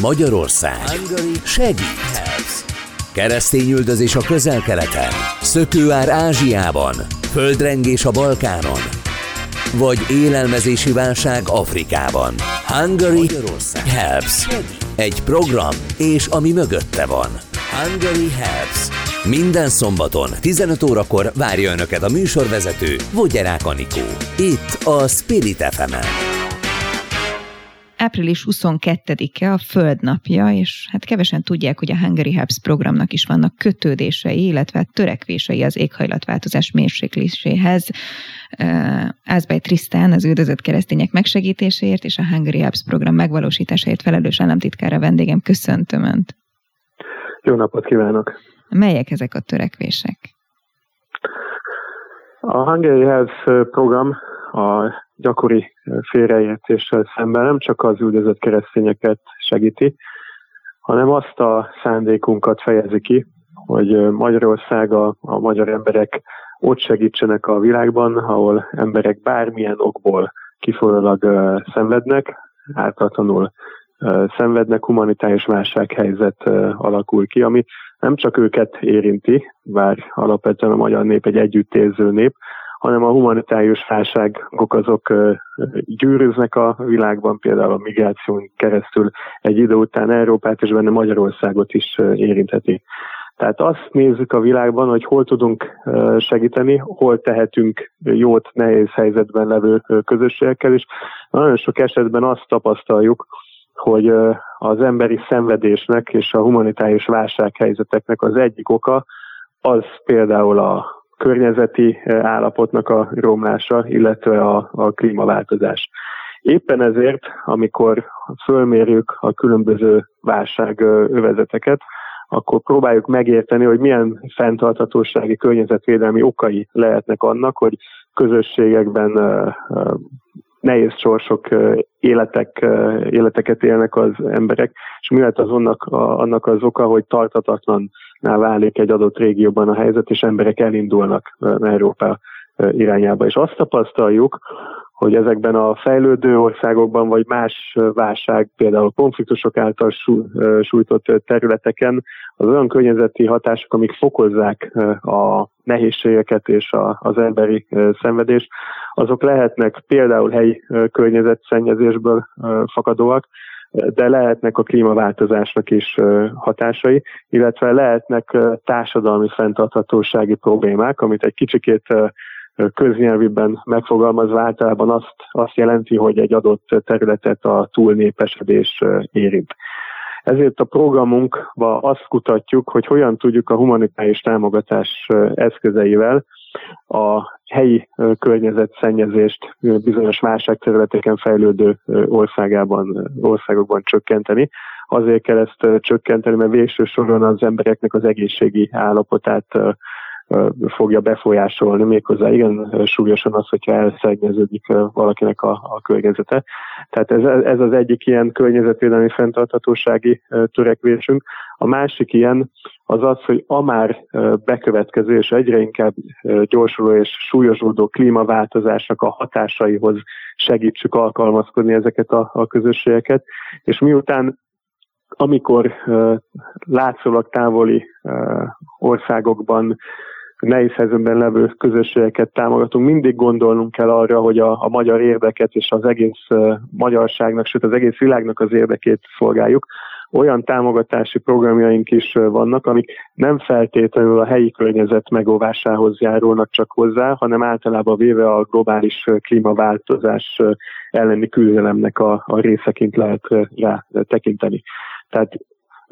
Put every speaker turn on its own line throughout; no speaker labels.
Magyarország segít. Keresztényüldözés a közel-keleten, szökőár Ázsiában, földrengés a Balkánon, vagy élelmezési válság Afrikában. Hungary Helps. Egy program, és ami mögötte van. Hungary Helps. Minden szombaton 15 órakor várja Önöket a műsorvezető Vogyerák Anikó. Itt a Spirit fm -en
április 22-e a Földnapja, és hát kevesen tudják, hogy a Hungary Hubs programnak is vannak kötődései, illetve törekvései az éghajlatváltozás mérsékléséhez. Ázbej Trisztán az üldözött keresztények megsegítéséért és a Hungary Hubs program megvalósításáért felelős államtitkára vendégem. Köszöntöm Önt!
Jó napot kívánok!
Melyek ezek a törekvések?
A Hungary Health program a gyakori félreértéssel szemben nem csak az üldözött keresztényeket segíti, hanem azt a szándékunkat fejezi ki, hogy Magyarország a, a magyar emberek ott segítsenek a világban, ahol emberek bármilyen okból kifolyólag uh, szenvednek, általatlanul uh, szenvednek, humanitárius válsághelyzet uh, alakul ki, ami nem csak őket érinti, bár alapvetően a magyar nép egy együttérző nép, hanem a humanitárius válságok azok gyűrűznek a világban, például a migráción keresztül egy idő után Európát és benne Magyarországot is érintheti. Tehát azt nézzük a világban, hogy hol tudunk segíteni, hol tehetünk jót nehéz helyzetben levő közösségekkel, és nagyon sok esetben azt tapasztaljuk, hogy az emberi szenvedésnek és a humanitárius válsághelyzeteknek az egyik oka az például a környezeti eh, állapotnak a romlása, illetve a, a klímaváltozás. Éppen ezért, amikor fölmérjük a különböző válság övezeteket, akkor próbáljuk megérteni, hogy milyen fenntarthatósági környezetvédelmi okai lehetnek annak, hogy közösségekben eh, eh, nehéz sorsok, életek, életeket élnek az emberek, és mi lehet az annak, annak az oka, hogy tartatatlan válik egy adott régióban a helyzet, és emberek elindulnak Európa irányába. És azt tapasztaljuk, hogy ezekben a fejlődő országokban, vagy más válság, például konfliktusok által sújtott területeken, az olyan környezeti hatások, amik fokozzák a nehézségeket és az emberi szenvedést, azok lehetnek például helyi környezetszennyezésből fakadóak, de lehetnek a klímaváltozásnak is hatásai, illetve lehetnek társadalmi fenntarthatósági problémák, amit egy kicsikét köznyelviben megfogalmazva általában azt, azt jelenti, hogy egy adott területet a túlnépesedés érint. Ezért a programunkban azt kutatjuk, hogy hogyan tudjuk a humanitárius támogatás eszközeivel a helyi környezetszennyezést bizonyos válságterületeken fejlődő országában, országokban csökkenteni. Azért kell ezt csökkenteni, mert végső soron az embereknek az egészségi állapotát fogja befolyásolni, méghozzá igen súlyosan az, hogyha elszennyeződik valakinek a, a környezete. Tehát ez, ez az egyik ilyen környezetvédelmi fenntarthatósági törekvésünk. A másik ilyen az az, hogy a már bekövetkező és egyre inkább gyorsuló és súlyosodó klímaváltozásnak a hatásaihoz segítsük alkalmazkodni ezeket a, a közösségeket, és miután amikor látszólag távoli országokban nehéz helyzetben levő közösségeket támogatunk, mindig gondolnunk kell arra, hogy a, a magyar érdeket és az egész uh, magyarságnak, sőt az egész világnak az érdekét szolgáljuk. Olyan támogatási programjaink is vannak, amik nem feltétlenül a helyi környezet megóvásához járulnak csak hozzá, hanem általában véve a globális klímaváltozás elleni küzdelemnek a, a részeként lehet rá tekinteni. Tehát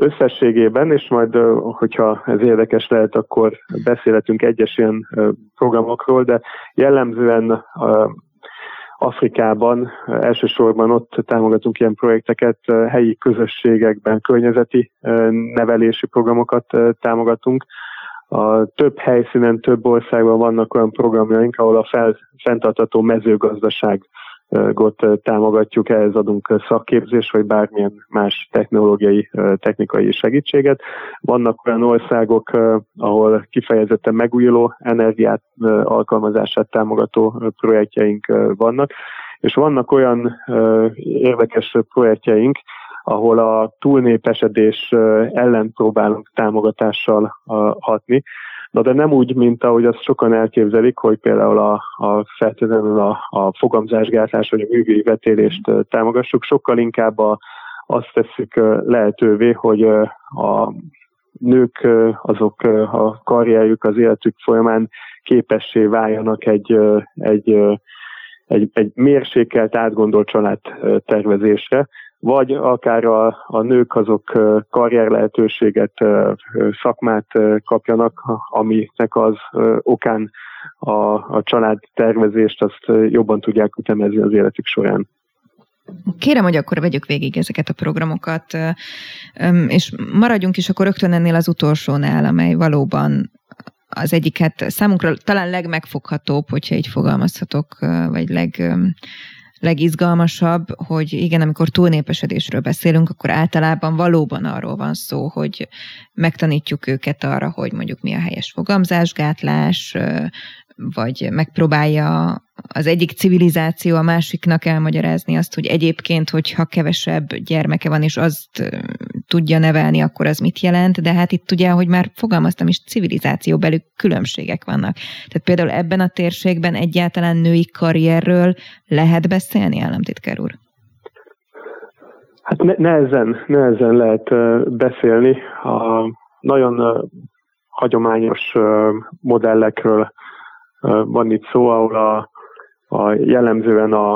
összességében, és majd, hogyha ez érdekes lehet, akkor beszélhetünk egyes ilyen programokról, de jellemzően Afrikában elsősorban ott támogatunk ilyen projekteket, helyi közösségekben környezeti nevelési programokat támogatunk. A több helyszínen, több országban vannak olyan programjaink, ahol a fel, fenntartató mezőgazdaság got támogatjuk, ehhez adunk szakképzés, vagy bármilyen más technológiai, technikai segítséget. Vannak olyan országok, ahol kifejezetten megújuló energiát alkalmazását támogató projektjeink vannak, és vannak olyan érdekes projektjeink, ahol a túlnépesedés ellen próbálunk támogatással hatni. Na de nem úgy, mint ahogy azt sokan elképzelik, hogy például a, a feltétlenül a, a fogamzásgátlás vagy a művi vetélést támogassuk, sokkal inkább a, azt tesszük lehetővé, hogy a nők azok a karrierjük, az életük folyamán képessé váljanak egy, egy, egy, egy mérsékelt, átgondolt családtervezésre, vagy akár a, a nők azok karrier lehetőséget, szakmát kapjanak, aminek az okán a, a családtervezést azt jobban tudják ütemezni az életük során.
Kérem, hogy akkor vegyük végig ezeket a programokat, és maradjunk is akkor rögtön ennél az utolsónál, amely valóban az egyik, hát számunkra talán legmegfoghatóbb, hogyha így fogalmazhatok, vagy leg, legizgalmasabb, hogy igen, amikor túlnépesedésről beszélünk, akkor általában valóban arról van szó, hogy megtanítjuk őket arra, hogy mondjuk mi a helyes fogamzásgátlás, vagy megpróbálja az egyik civilizáció a másiknak elmagyarázni azt, hogy egyébként, hogyha kevesebb gyermeke van, és azt tudja nevelni, akkor az mit jelent, de hát itt ugye, hogy már fogalmaztam is, civilizáció belül különbségek vannak. Tehát például ebben a térségben egyáltalán női karrierről lehet beszélni, államtitkár úr?
Hát ne, nehezen, nehezen lehet beszélni. A nagyon hagyományos modellekről van itt szó, ahol a, a jellemzően a,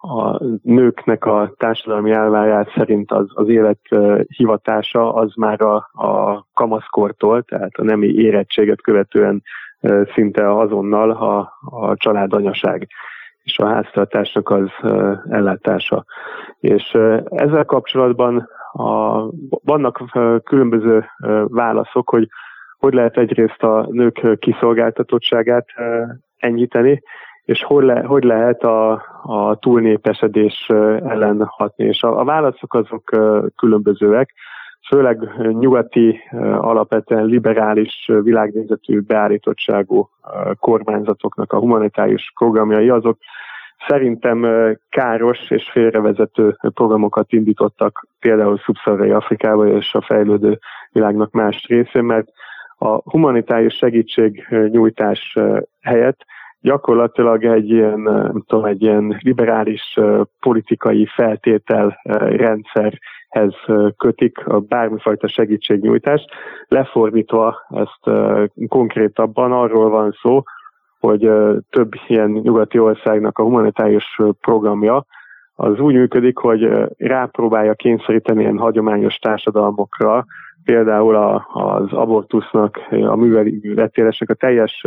a nőknek a társadalmi elvárás szerint az, az élet hivatása az már a, a kamaszkortól, tehát a nemi érettséget követően szinte azonnal a, a családanyaság és a háztartásnak az ellátása. És ezzel kapcsolatban a, vannak különböző válaszok, hogy hogy lehet egyrészt a nők kiszolgáltatottságát enyhíteni, és hogy, le, hogy lehet a, a túlnépesedés ellen hatni. És a, a válaszok azok különbözőek, főleg nyugati, alapvetően liberális világnézetű beállítottságú kormányzatoknak a humanitárius programjai azok szerintem káros és félrevezető programokat indítottak például Szubszarai Afrikába és a fejlődő világnak más részén, mert a humanitárius segítségnyújtás helyett gyakorlatilag egy ilyen, nem tudom, egy ilyen liberális politikai feltételrendszerhez kötik a bármifajta segítségnyújtást. Lefordítva ezt konkrétabban arról van szó, hogy több ilyen nyugati országnak a humanitárius programja az úgy működik, hogy rápróbálja kényszeríteni ilyen hagyományos társadalmokra például a, az abortusznak, a műveletélesnek a teljes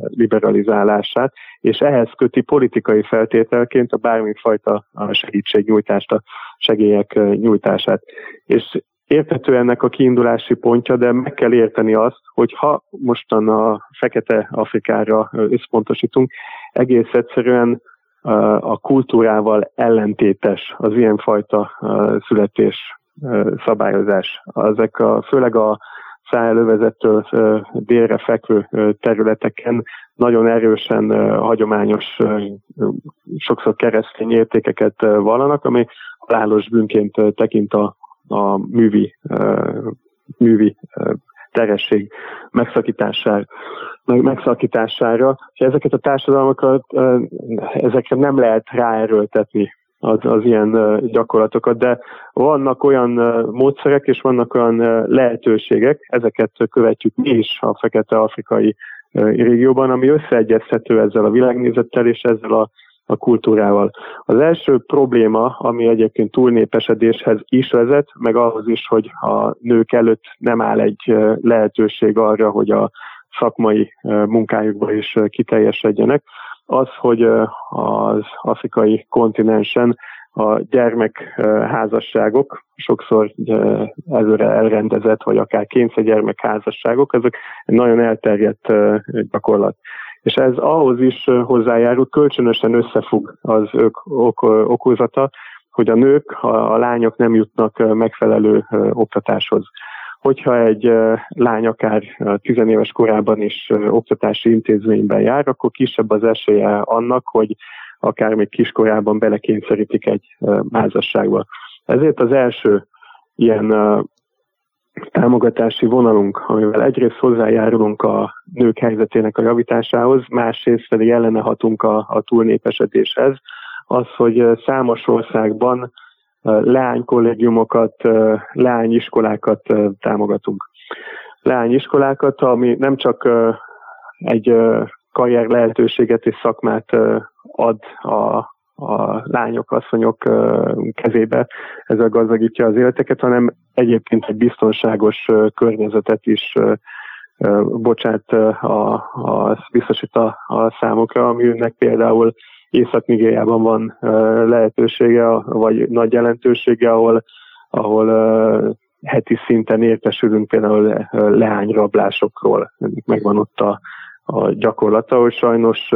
liberalizálását, és ehhez köti politikai feltételként a bármifajta segítségnyújtást, a segélyek nyújtását. És érthető ennek a kiindulási pontja, de meg kell érteni azt, hogy ha mostan a Fekete Afrikára összpontosítunk, egész egyszerűen a kultúrával ellentétes az ilyenfajta születés szabályozás. Ezek a, főleg a szájelövezettől délre fekvő területeken nagyon erősen hagyományos, sokszor keresztény értékeket vallanak, ami halálos bűnként tekint a, a művi, művi teresség megszakítására, megszakítására. És ezeket a társadalmakat, ezekre nem lehet ráerőltetni az, az ilyen gyakorlatokat, de vannak olyan módszerek és vannak olyan lehetőségek, ezeket követjük mi is a fekete-afrikai régióban, ami összeegyezhető ezzel a világnézettel és ezzel a, a kultúrával. Az első probléma, ami egyébként túlnépesedéshez is vezet, meg ahhoz is, hogy a nők előtt nem áll egy lehetőség arra, hogy a szakmai munkájukba is kiteljesedjenek, az, hogy az afrikai kontinensen a gyermekházasságok, sokszor előre elrendezett, vagy akár kényszergyermekházasságok, ezek egy nagyon elterjedt gyakorlat. És ez ahhoz is hozzájárul, kölcsönösen összefog az ők ok, okozata, hogy a nők, a lányok nem jutnak megfelelő oktatáshoz hogyha egy lány akár tizenéves korában is oktatási intézményben jár, akkor kisebb az esélye annak, hogy akár még kiskorában belekényszerítik egy házasságba. Ezért az első ilyen támogatási vonalunk, amivel egyrészt hozzájárulunk a nők helyzetének a javításához, másrészt pedig ellene hatunk a, a túlnépesedéshez, az, hogy számos országban leánykollégiumokat, leányiskolákat támogatunk. Leányiskolákat, ami nem csak egy karrier lehetőséget és szakmát ad a, a lányok, asszonyok kezébe, ezzel gazdagítja az életeket, hanem egyébként egy biztonságos környezetet is bocsát, a, a, biztosít a, a számokra, ami önnek például Észak-Nigériában van lehetősége, vagy nagy jelentősége, ahol, ahol heti szinten értesülünk például leányrablásokról. Megvan ott a, a gyakorlata, hogy sajnos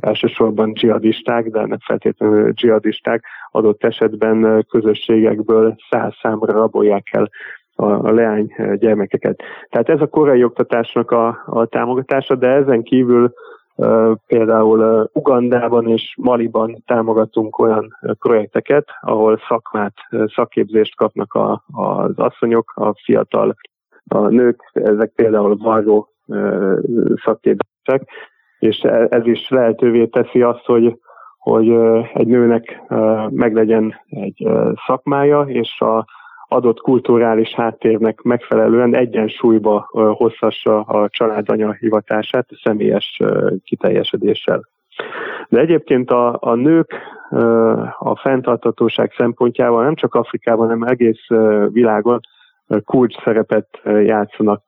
elsősorban dzsihadisták, de nem feltétlenül dzsihadisták adott esetben közösségekből száz számra rabolják el a, a leány gyermekeket. Tehát ez a korai oktatásnak a, a támogatása, de ezen kívül Például Ugandában és Maliban támogatunk olyan projekteket, ahol szakmát, szakképzést kapnak a, az asszonyok, a fiatal a nők, ezek például varró szakképzések, és e, ez is lehetővé teszi azt, hogy, hogy egy nőnek meglegyen egy szakmája, és a adott kulturális háttérnek megfelelően egyensúlyba hozhassa a családanya hivatását személyes kiteljesedéssel. De egyébként a, a nők a fenntartatóság szempontjával nem csak Afrikában, hanem egész világon kulcs szerepet játszanak.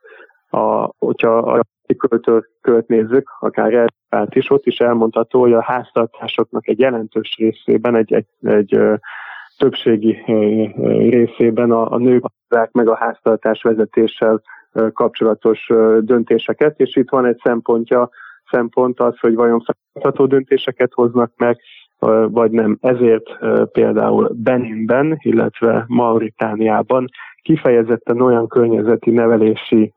A, hogyha a költőt nézzük, akár Európát is, ott is elmondható, hogy a háztartásoknak egy jelentős részében egy, egy, egy többségi részében a, nők hozzák meg a háztartás vezetéssel kapcsolatos döntéseket, és itt van egy szempontja, szempont az, hogy vajon fenntartható döntéseket hoznak meg, vagy nem. Ezért például Beninben, illetve Mauritániában kifejezetten olyan környezeti nevelési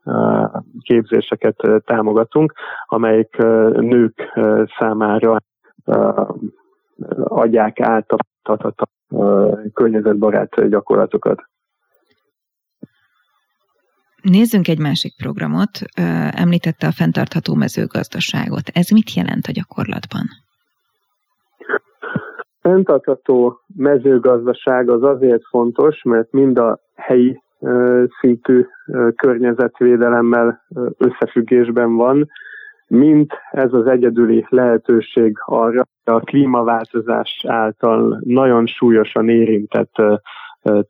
képzéseket támogatunk, amelyik nők számára adják át a környezetbarát gyakorlatokat.
Nézzünk egy másik programot. Említette a fenntartható mezőgazdaságot. Ez mit jelent a gyakorlatban?
Fenntartható mezőgazdaság az azért fontos, mert mind a helyi szintű környezetvédelemmel összefüggésben van, mint ez az egyedüli lehetőség arra, a klímaváltozás által nagyon súlyosan érintett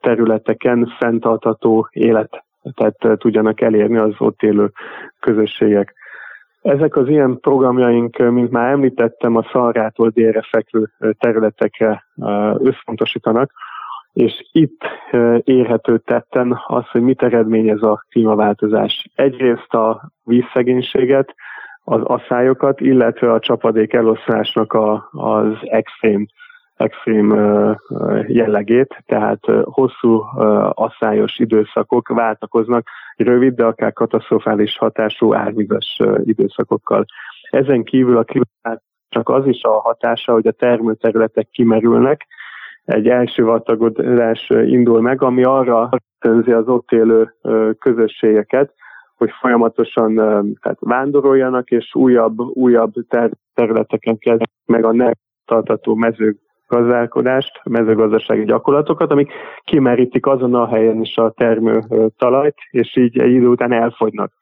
területeken fenntartató életet tudjanak elérni az ott élő közösségek. Ezek az ilyen programjaink, mint már említettem, a szarától délre fekvő területekre összpontosítanak, és itt érhető tetten az, hogy mit eredményez a klímaváltozás. Egyrészt a vízszegénységet, az asszályokat, illetve a csapadék eloszlásnak a, az extrém, extrém jellegét, tehát hosszú asszályos időszakok váltakoznak rövid, de akár katasztrofális hatású árvizes időszakokkal. Ezen kívül a klímát csak az is a hatása, hogy a termőterületek kimerülnek, egy első vatagodás indul meg, ami arra önzi az ott élő közösségeket, hogy folyamatosan tehát vándoroljanak, és újabb, újabb ter- területeken kezdenek meg a nem tartató mezők mezőgazdasági gyakorlatokat, amik kimerítik azon a helyen is a termő talajt, és így egy idő után elfogynak.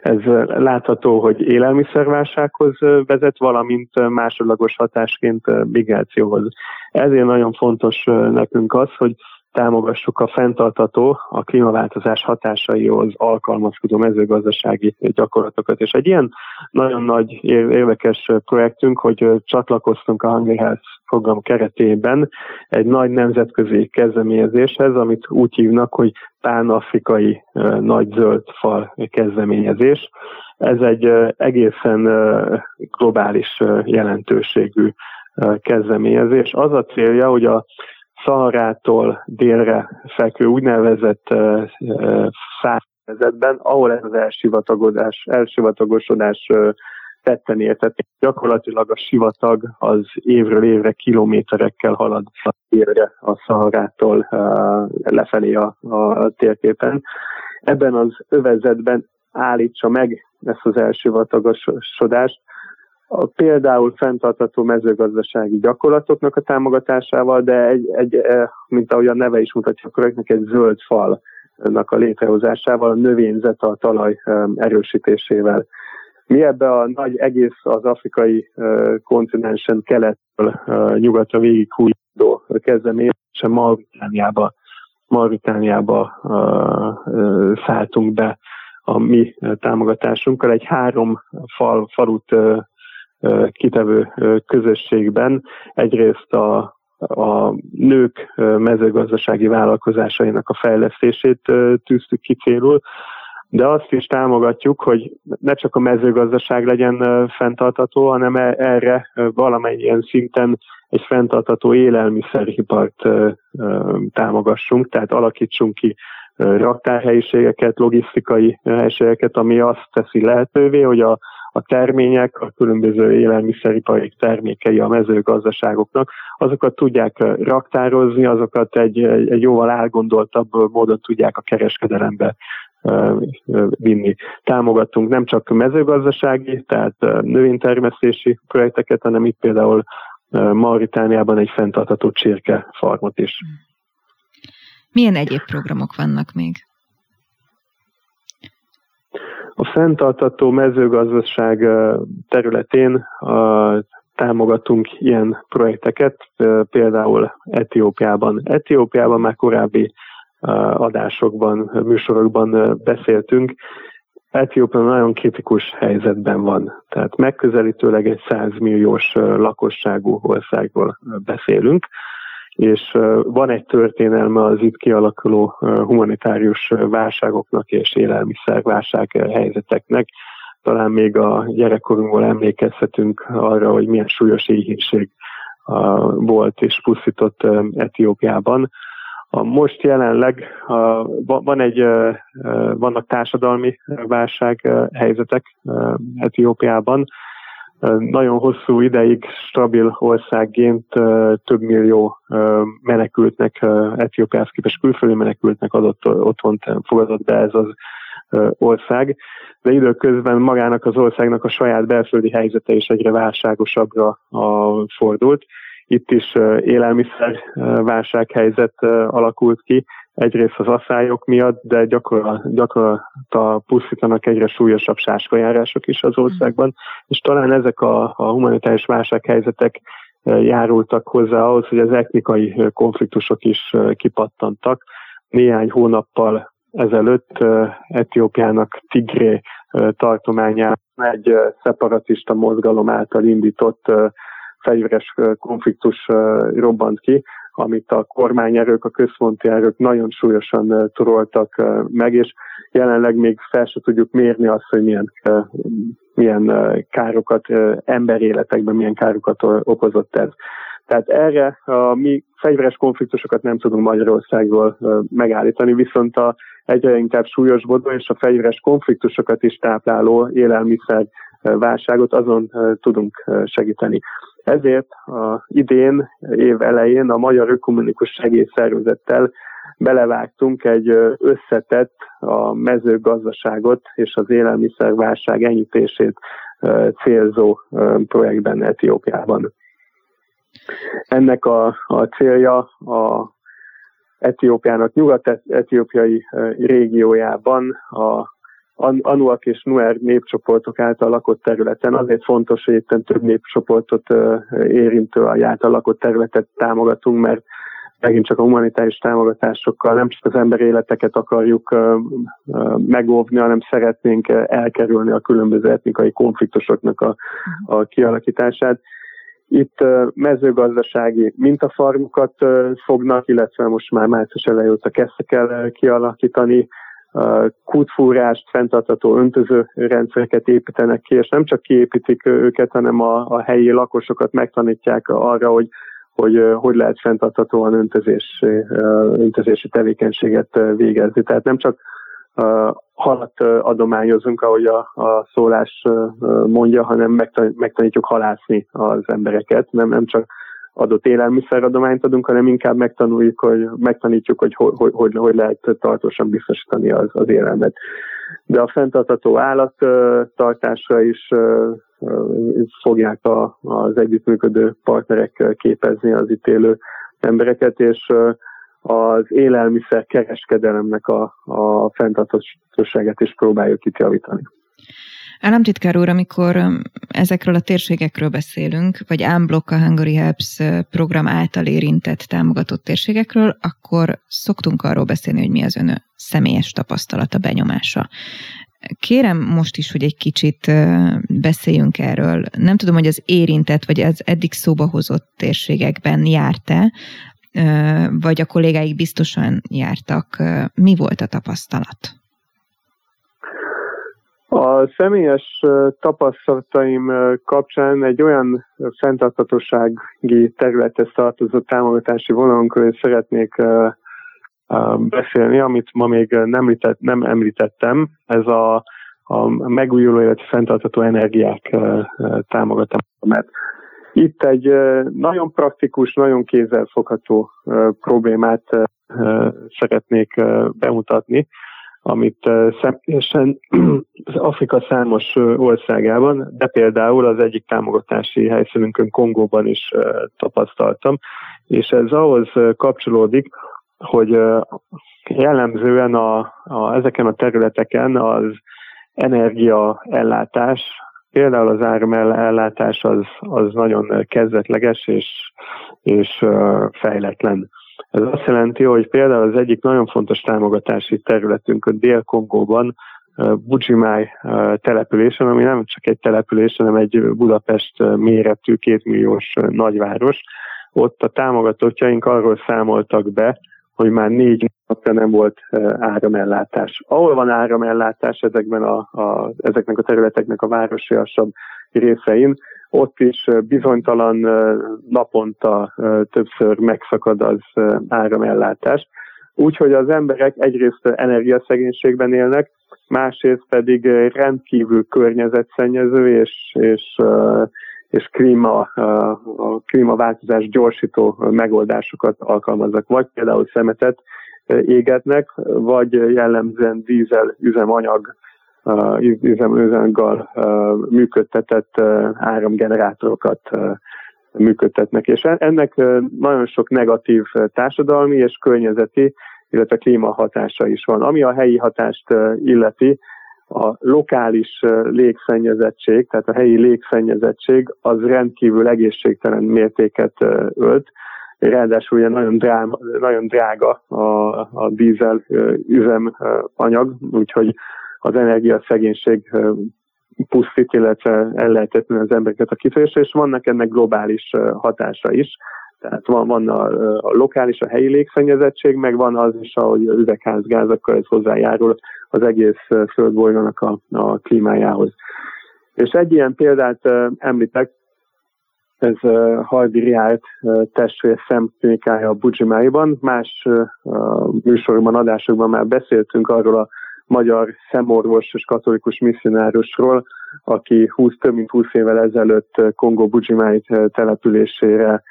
Ez látható, hogy élelmiszerválsághoz vezet, valamint másodlagos hatásként migrációhoz. Ezért nagyon fontos nekünk az, hogy támogassuk a fenntartató, a klímaváltozás hatásaihoz alkalmazkodó mezőgazdasági gyakorlatokat. És egy ilyen nagyon nagy érdekes projektünk, hogy csatlakoztunk a Hungry Health program keretében egy nagy nemzetközi kezdeményezéshez, amit úgy hívnak, hogy pán-afrikai nagy zöld fal kezdeményezés. Ez egy egészen globális jelentőségű kezdeményezés. Az a célja, hogy a Szaharától délre fekvő úgynevezett szárvezetben, ahol ez az elsivatagodás, elsivatagosodás tetten értett. Gyakorlatilag a sivatag az évről évre kilométerekkel halad délre a Szaharától lefelé a, a térképen. Ebben az övezetben állítsa meg ezt az első vatagosodást, a például fenntartató mezőgazdasági gyakorlatoknak a támogatásával, de egy, egy mint ahogy a neve is mutatja a projektnek, egy zöld falnak a létrehozásával, a növényzet a talaj erősítésével. Mi ebbe a nagy egész az afrikai kontinensen kelettől nyugatra végig hújtó kezdeményezése Mauritániába, Mauritániába szálltunk be a mi támogatásunkkal. Egy három fal, falut kitevő közösségben. Egyrészt a, a nők mezőgazdasági vállalkozásainak a fejlesztését tűztük ki célul, de azt is támogatjuk, hogy ne csak a mezőgazdaság legyen fenntartató, hanem e, erre valamennyien szinten egy fenntartató élelmiszeripart támogassunk, tehát alakítsunk ki raktárhelyiségeket, logisztikai helységeket, ami azt teszi lehetővé, hogy a, a termények, a különböző élelmiszeripari termékei a mezőgazdaságoknak, azokat tudják raktározni, azokat egy, egy jóval elgondoltabb módon tudják a kereskedelembe vinni. Támogatunk nem csak mezőgazdasági, tehát növénytermesztési projekteket, hanem itt például Mauritániában egy fenntartható csirkefarmot is.
Milyen egyéb programok vannak még?
A fenntartató mezőgazdaság területén támogatunk ilyen projekteket, például Etiópiában. Etiópiában már korábbi adásokban, műsorokban beszéltünk, Etiópia nagyon kritikus helyzetben van. Tehát megközelítőleg egy 100 milliós lakosságú országból beszélünk, és van egy történelme az itt kialakuló humanitárius válságoknak és élelmiszerválság helyzeteknek. Talán még a gyerekkorunkból emlékezhetünk arra, hogy milyen súlyos éhínség volt és pusztított Etiópiában most jelenleg van egy, vannak társadalmi válság helyzetek Etiópiában. Nagyon hosszú ideig stabil országként több millió menekültnek, Etiópiához képest külföldi menekültnek adott otthont fogadott be ez az ország, de időközben magának az országnak a saját belföldi helyzete is egyre válságosabbra fordult. Itt is élelmiszer válsághelyzet alakult ki, egyrészt az asszályok miatt, de gyakorlatilag pusztítanak egyre súlyosabb sáskajárások is az országban, és talán ezek a, a humanitárius válsághelyzetek járultak hozzá ahhoz, hogy az etnikai konfliktusok is kipattantak. Néhány hónappal ezelőtt Etiópiának Tigré tartományában egy szeparatista mozgalom által indított fegyveres konfliktus robbant ki, amit a kormányerők, a központi erők nagyon súlyosan toroltak meg, és jelenleg még fel se tudjuk mérni azt, hogy milyen, milyen károkat, emberéletekben milyen károkat okozott ez. Tehát erre a mi fegyveres konfliktusokat nem tudunk Magyarországról megállítani, viszont a egyre inkább súlyosbodó és a fegyveres konfliktusokat is tápláló élelmiszer válságot azon tudunk segíteni. Ezért a idén, év elején a Magyar Ökumenikus Segélyszervezettel belevágtunk egy összetett a mezőgazdaságot és az élelmiszerválság enyhítését célzó projektben Etiópiában. Ennek a, a célja a Etiópiának nyugat-etiópiai régiójában a Anuak és Nuer népcsoportok által lakott területen. Azért fontos, hogy itt több népcsoportot érintő a által lakott területet támogatunk, mert megint csak a humanitárius támogatásokkal nem csak az ember életeket akarjuk megóvni, hanem szeretnénk elkerülni a különböző etnikai konfliktusoknak a, a kialakítását. Itt mezőgazdasági mintafarmokat fognak, illetve most már március elejé óta kezdtek el kialakítani, kútfúrást, fenntartató öntöző rendszereket építenek ki, és nem csak kiépítik őket, hanem a, a helyi lakosokat megtanítják arra, hogy hogy hogy lehet fenntarthatóan öntözés, öntözési tevékenységet végezni. Tehát nem csak halat adományozunk, ahogy a, a szólás mondja, hanem megtanítjuk halászni az embereket, nem, nem csak adott élelmiszeradományt adunk, hanem inkább megtanuljuk, hogy megtanítjuk, hogy hogy, hogy, hogy lehet tartósan biztosítani az, az élelmet. De a fenntartató állattartásra is fogják a, az együttműködő partnerek képezni az itt élő embereket, és az élelmiszer kereskedelemnek a, a fenntartóságát is próbáljuk itt javítani.
Államtitkár úr, amikor ezekről a térségekről beszélünk, vagy Unblock a Hungary Helps program által érintett, támogatott térségekről, akkor szoktunk arról beszélni, hogy mi az ön személyes tapasztalata, benyomása. Kérem most is, hogy egy kicsit beszéljünk erről. Nem tudom, hogy az érintett, vagy az eddig szóba hozott térségekben járt-e, vagy a kollégáik biztosan jártak. Mi volt a tapasztalat?
A személyes tapasztalataim kapcsán egy olyan fenntartatósági területhez tartozó támogatási vonalunkról szeretnék beszélni, amit ma még nem, említett, nem említettem. Ez a, a megújuló, illetve fenntartató energiák támogatása. Mert itt egy nagyon praktikus, nagyon kézzelfogható problémát szeretnék bemutatni, amit személyesen az Afrika számos országában, de például az egyik támogatási helyszínünkön Kongóban is tapasztaltam, és ez ahhoz kapcsolódik, hogy jellemzően a, a, ezeken a területeken az energiaellátás, például az áramellátás az, az nagyon kezdetleges és, és fejletlen. Ez azt jelenti, hogy például az egyik nagyon fontos támogatási területünk a Dél-Kongóban, Bujimai településen, ami nem csak egy település, hanem egy Budapest méretű kétmilliós nagyváros. Ott a támogatottjaink arról számoltak be, hogy már négy napja nem volt áramellátás. Ahol van áramellátás ezekben a, a, ezeknek a területeknek a városiasabb részein, ott is bizonytalan naponta többször megszakad az áramellátás. Úgyhogy az emberek egyrészt energiaszegénységben élnek, másrészt pedig rendkívül környezetszennyező és, és, és klíma, a klímaváltozás gyorsító megoldásokat alkalmaznak, vagy például szemetet égetnek, vagy jellemzően dízel üzemanyag üzemanyaggal működtetett áramgenerátorokat működtetnek. És ennek nagyon sok negatív társadalmi és környezeti, illetve klímahatása is van. Ami a helyi hatást illeti, a lokális légszennyezettség, tehát a helyi légszennyezettség az rendkívül egészségtelen mértéket ölt, ráadásul ugye nagyon drága, nagyon drága a, a dízel üzemanyag, úgyhogy az energiaszegénység pusztít, illetve ellehetetlen az embereket a kifejezésre, és vannak ennek globális hatása is. Tehát van, van a, a lokális, a helyi légszennyezettség, meg van az is, ahogy üvegházgázakkal ez hozzájárul az egész földbolygónak a, a klímájához. És egy ilyen példát említek, ez Hardi Riált testvér szemklinikája a Bujimáiban. Más műsorban, adásokban már beszéltünk arról a magyar szemorvos és katolikus misszionárusról, aki 20, több mint 20 évvel ezelőtt Kongó Bujimai településére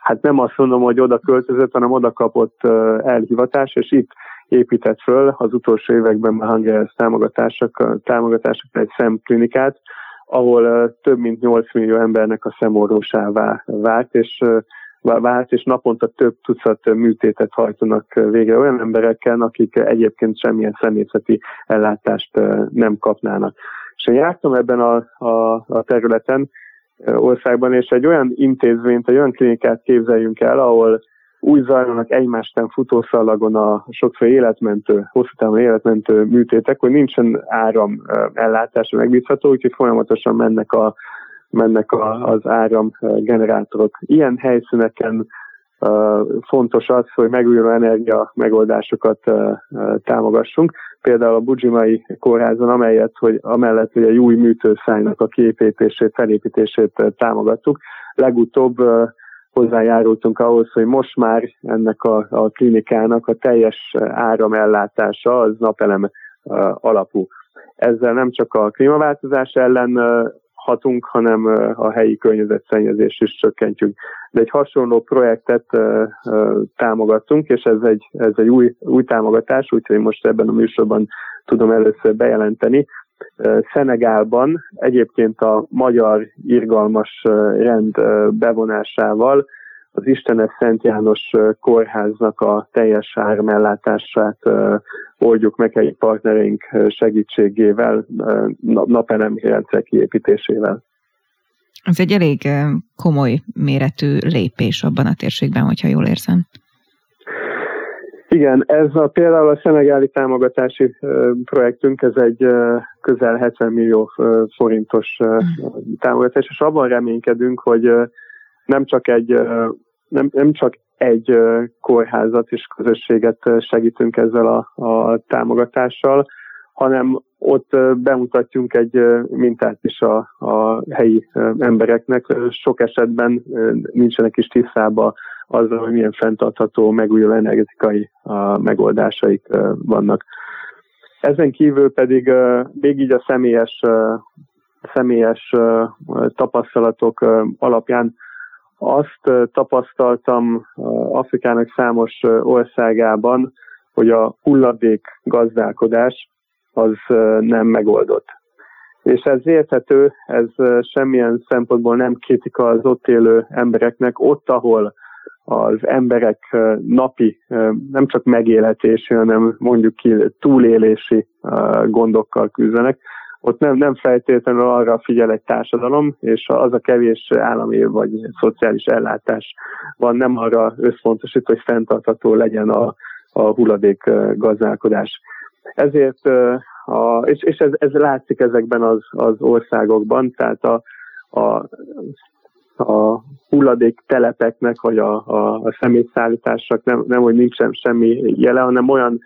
hát nem azt mondom, hogy oda költözött, hanem oda kapott elhivatás, és itt épített föl az utolsó években a támogatások, támogatások egy szemklinikát, ahol több mint 8 millió embernek a szemorvosává vált, és vált, és naponta több tucat műtétet hajtanak végre olyan emberekkel, akik egyébként semmilyen személyzeti ellátást nem kapnának. És én jártam ebben a, a, a területen, országban, és egy olyan intézményt, egy olyan klinikát képzeljünk el, ahol úgy zajlanak egymástán futószalagon a sokszor életmentő, hosszú távon életmentő műtétek, hogy nincsen áram ellátása megbízható, úgyhogy folyamatosan mennek a mennek a, az áramgenerátorok. Ilyen helyszíneken fontos az, hogy megújuló energia megoldásokat támogassunk. Például a Bujimai kórházon, amelyet, hogy amellett, hogy a új műtőszájnak a kiépítését, felépítését támogattuk, legutóbb hozzájárultunk ahhoz, hogy most már ennek a, a klinikának a teljes áramellátása az napelem alapú. Ezzel nem csak a klímaváltozás ellen hatunk, hanem a helyi környezetszennyezést is csökkentjük. De egy hasonló projektet támogatunk, és ez egy, ez egy új, új támogatás, úgyhogy most ebben a műsorban tudom először bejelenteni. Szenegálban egyébként a magyar irgalmas rend bevonásával az Istenes Szent János kórháznak a teljes ármellátását oldjuk meg egy partnereink segítségével, napelem rendszer kiépítésével.
Ez egy elég komoly méretű lépés abban a térségben, hogyha jól érzem.
Igen, ez a, például a szenegáli támogatási projektünk, ez egy közel 70 millió forintos támogatás, és abban reménykedünk, hogy nem csak egy, nem, nem csak egy kórházat és közösséget segítünk ezzel a, a támogatással, hanem ott bemutatjunk egy mintát is a, a helyi embereknek. Sok esetben nincsenek is tisztában azzal, hogy milyen fenntartható, megújuló energetikai megoldásaik vannak. Ezen kívül pedig még így a személyes, személyes tapasztalatok alapján azt tapasztaltam Afrikának számos országában, hogy a hulladék gazdálkodás az nem megoldott. És ez érthető, ez semmilyen szempontból nem kritika az ott élő embereknek, ott, ahol az emberek napi nem csak megélhetési, hanem mondjuk ki túlélési gondokkal küzdenek, ott nem, nem feltétlenül arra figyel egy társadalom, és az a kevés állami vagy szociális ellátás van, nem arra összpontosít, hogy fenntartható legyen a, a hulladék gazdálkodás. Ezért, a, és, és ez, ez látszik ezekben az, az országokban, tehát a, a, a hulladék telepeknek, vagy a, a, a szemétszállításnak nem, nem, hogy nincsen semmi jele, hanem olyan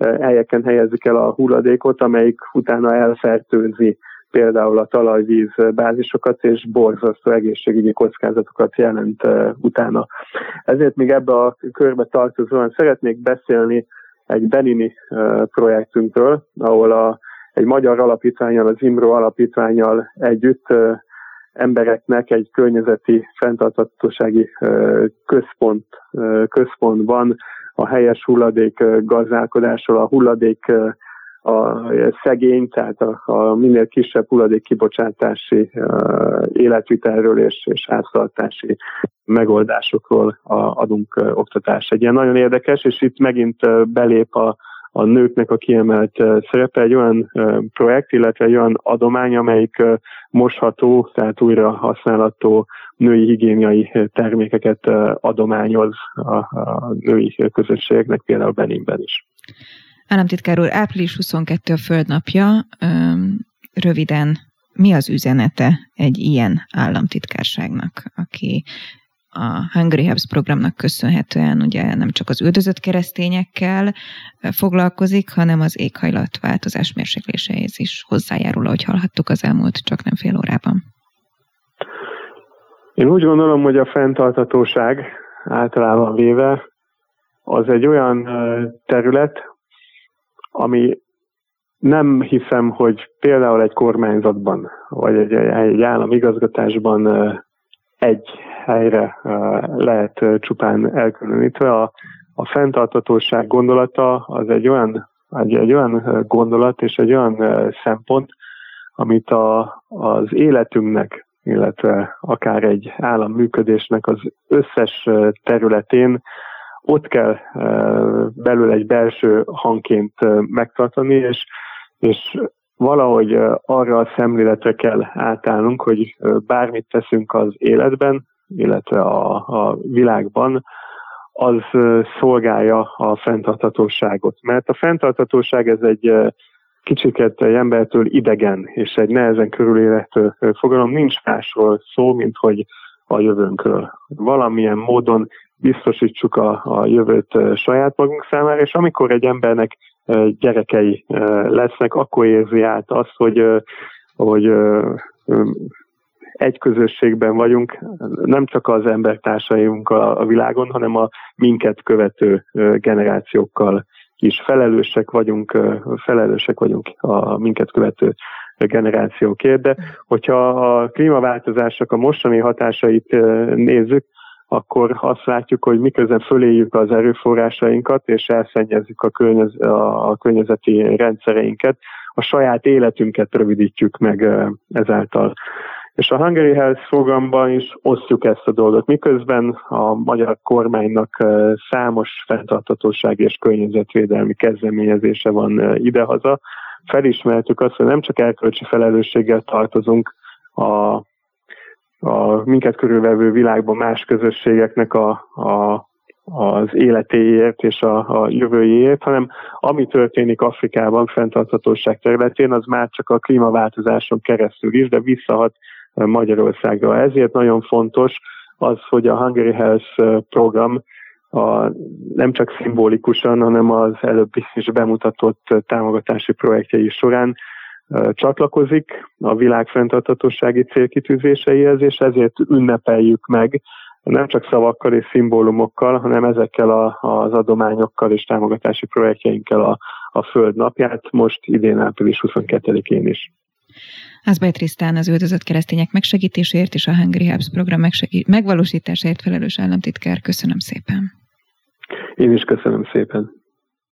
helyeken helyezik el a hulladékot, amelyik utána elfertőzi például a talajvíz bázisokat, és borzasztó egészségügyi kockázatokat jelent utána. Ezért még ebbe a körbe tartozóan szeretnék beszélni egy Benini projektünkről, ahol a, egy magyar alapítványal, az IMRO alapítványal együtt embereknek egy környezeti fenntartatósági központ, központban a helyes hulladék gazdálkodásról, a hulladék a szegény, tehát a, a minél kisebb hulladék kibocsátási életvitelről és, és háztartási megoldásokról a, adunk oktatást. Egy ilyen nagyon érdekes, és itt megint belép a, a nőknek a kiemelt szerepe egy olyan projekt, illetve egy olyan adomány, amelyik mosható, tehát újra használható női higiéniai termékeket adományoz a, a női közösségnek, például Beninben is.
Államtitkár úr, április 22 a földnapja. Röviden, mi az üzenete egy ilyen államtitkárságnak, aki a Hungry Hubs programnak köszönhetően ugye nem csak az üldözött keresztényekkel foglalkozik, hanem az éghajlatváltozás mérsékléséhez is hozzájárul, ahogy hallhattuk az elmúlt csak nem fél órában.
Én úgy gondolom, hogy a fenntartatóság általában véve az egy olyan terület, ami nem hiszem, hogy például egy kormányzatban, vagy egy, egy államigazgatásban egy helyre lehet csupán elkülönítve. A, a fenntartatóság gondolata az egy olyan, egy, egy olyan gondolat és egy olyan szempont, amit a, az életünknek, illetve akár egy állam működésnek az összes területén ott kell belül egy belső hangként megtartani, és, és valahogy arra a szemléletre kell átállnunk, hogy bármit teszünk az életben, illetve a, a világban, az szolgálja a fenntarthatóságot. Mert a fenntarthatóság ez egy kicsiket egy embertől idegen és egy nehezen körülélhető fogalom. Nincs másról szó, mint hogy a jövőnkről. Valamilyen módon biztosítsuk a, a jövőt saját magunk számára, és amikor egy embernek gyerekei lesznek, akkor érzi át azt, hogy, hogy egy közösségben vagyunk, nem csak az embertársainkkal a világon, hanem a minket követő generációkkal is. Felelősek vagyunk, felelősek vagyunk a minket követő generációkért, de hogyha a klímaváltozások a mostani hatásait nézzük, akkor azt látjuk, hogy miközben föléjük az erőforrásainkat, és elszennyezzük a, környez, a környezeti rendszereinket, a saját életünket rövidítjük meg ezáltal. És a Hungary Health programban is osztjuk ezt a dolgot, miközben a magyar kormánynak számos fenntartatóság és környezetvédelmi kezdeményezése van idehaza. Felismertük azt, hogy nem csak elkölcsi felelősséggel tartozunk a a minket körülvevő világban más közösségeknek a, a, az életéért és a, a jövőjéért, hanem ami történik Afrikában fenntarthatóság területén, az már csak a klímaváltozáson keresztül is, de visszahat Magyarországra. Ezért nagyon fontos az, hogy a Hungary Health program a, nem csak szimbolikusan, hanem az előbb is bemutatott támogatási projektjei során csatlakozik a világ fenntarthatósági célkitűzéseihez, és ezért ünnepeljük meg nem csak szavakkal és szimbólumokkal, hanem ezekkel a, az adományokkal és támogatási projektjeinkkel a, a Föld napját, most idén április 22-én is.
Házbaj Trisztán az üldözött keresztények megsegítéséért és a Hungry Helps program megsegít, megvalósításáért felelős államtitkár. Köszönöm szépen.
Én is köszönöm szépen.